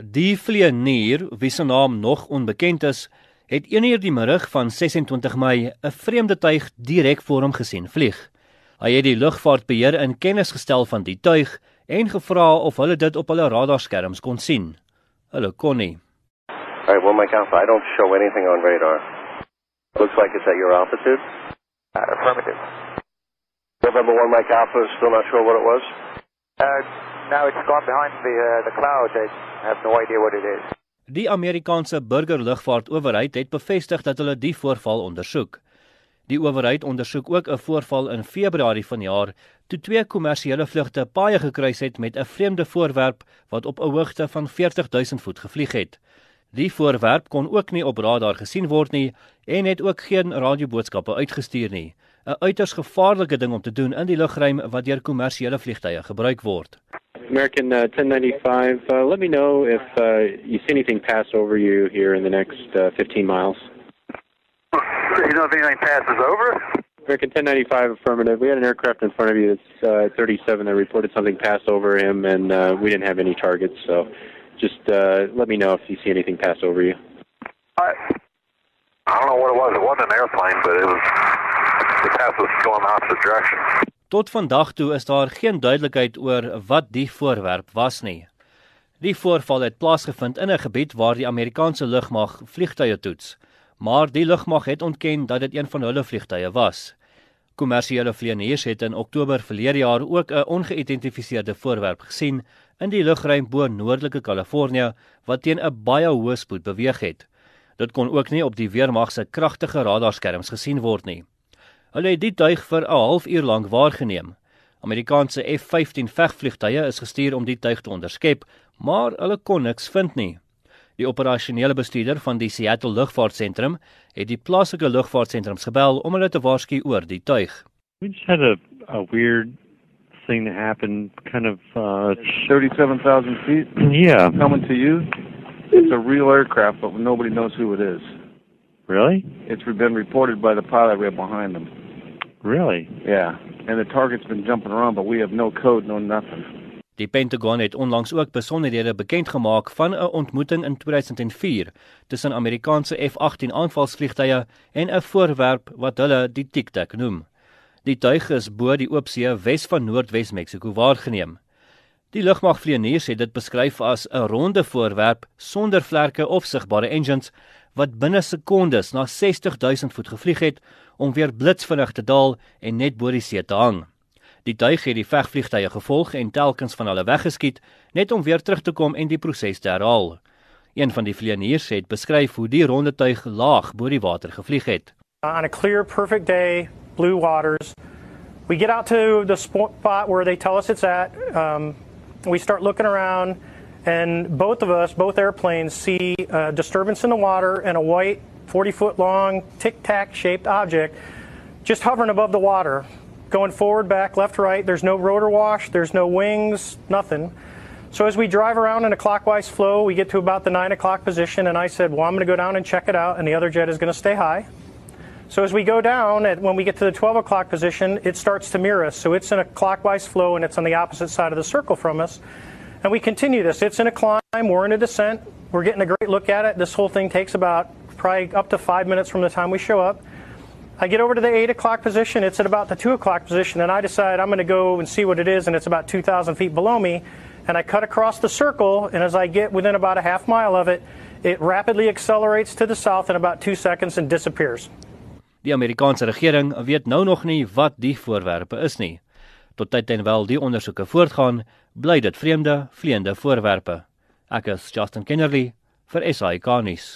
Die vlieënier, wie se naam nog onbekend is, het 1uur die middag van 26 Mei 'n vreemde tuig direk voor hom gesien vlieg. Hy het die lugvaartbeheer in kennis gestel van die tuig en gevra of hulle dit op hulle radarskerms kon sien. Hulle kon nie. All right, well, Mike Alpha, I don't show anything on radar. Looks like it's at your altitude. Uh, affirmative. November 1 Mike Alpha, still not sure what it was? Uh, no, it's gone behind the uh, the clouds. I have no idea what it is. Die Amerikaanse burgerlugvaartowerheid het bevestig dat hulle die voorval ondersoek. Die owerheid ondersoek ook 'n voorval in Februarie vanjaar toe twee kommersiële vlugte paaie gekruis het met 'n vreemde voorwerp wat op 'n hoogte van 40000 voet gevlieg het. Die voorwerp kon ook nie op radar gesien word nie en het ook geen radioboodskappe uitgestuur nie. 'n Uiters gevaarlike ding om te doen in die lugruim wat deur kommersiële vliegtye gebruik word. American uh, 1095, uh, let me know if uh, you see anything pass over you here in the next uh, 15 miles. You know if anything passes over? American 1095 affirmative. We had an aircraft in front of you that's uh, 37 that reported something pass over him, and uh, we didn't have any targets. So just uh, let me know if you see anything pass over you. I, I don't know what it was. It wasn't an airplane, but it was. The path was going the opposite direction. Tot vandag toe is daar geen duidelikheid oor wat die voorwerp was nie. Die voorval het plaasgevind in 'n gebied waar die Amerikaanse lugmag vliegtye toets, maar die lugmag het ontken dat dit een van hulle vliegtye was. Kommersiële vlieëniers het in Oktober verlede jaar ook 'n ongeïdentifiseerde voorwerp gesien in die lugruim bo noordelike Kalifornië wat teen 'n baie hoë spoed beweeg het. Dit kon ook nie op die weermag se kragtige radarskerms gesien word nie. Hulle het die tuig vir 'n halfuur lank waargeneem. Amerikaanse F-15 vegvliegtuie is gestuur om die tuig te onderskep, maar hulle kon niks vind nie. Die operasionele bestuurder van die Seattle Lugvaartsentrum het die plaaslike lugvaartsentrums gebel om hulle te waarsku oor die tuig. We just had a, a weird thing to happen, kind of, uh, 37,000 feet yeah. coming to you. It's a real aircraft, but nobody knows who it is. Really? It's been reported by the pilot right behind them. Really? Yeah. And the target's been jumping around, but we have no code, no nothing. Die Pentagon het onlangs ook besonderhede bekend gemaak van 'n ontmoeting in 2004 tussen Amerikaanse F-18 aanvalsvliegtuie en 'n voorwerp wat hulle die Tic Tac noem. Die tuig is bo die oopsee wes van Noordwes Mexiko waargeneem. Die lugmagvlieëniers het dit beskryf as 'n ronde voorwerp sonder vlerke of sigbare engines wat binne sekondes na 60000 voet gevlieg het om weer blitsvinnig te daal en net bo die see te hang. Die tuig het die vegvliegtye gevolg en telkens van hulle weggeskiet net om weer terug te kom en die proses te herhaal. Een van die vlieëniers het beskryf hoe die ronde tuig laag bo die water gevlieg het. On a clear, perfect day, blue waters, we get out to the spot where they tell us it's at. Um, we start looking around, and both of us, both airplanes, see a disturbance in the water and a white, 40 foot long, tic tac shaped object just hovering above the water, going forward, back, left, right. There's no rotor wash, there's no wings, nothing. So as we drive around in a clockwise flow, we get to about the 9 o'clock position, and I said, Well, I'm going to go down and check it out, and the other jet is going to stay high. So as we go down, and when we get to the 12 o'clock position, it starts to mirror us. So it's in a clockwise flow, and it's on the opposite side of the circle from us. And we continue this. It's in a climb, we're in a descent, we're getting a great look at it. This whole thing takes about probably up to five minutes from the time we show up. I get over to the 8 o'clock position, it's at about the 2 o'clock position, and I decide I'm going to go and see what it is, and it's about 2,000 feet below me. And I cut across the circle, and as I get within about a half mile of it, it rapidly accelerates to the south in about two seconds and disappears. Die Amerikaanse regering weet nou nog nie wat die voorwerpe is nie. Tot tyd en wel die ondersoeke voortgaan, bly dit vreemde, vleiende voorwerpe. Ek is Justin Kennerly vir SAK nuus.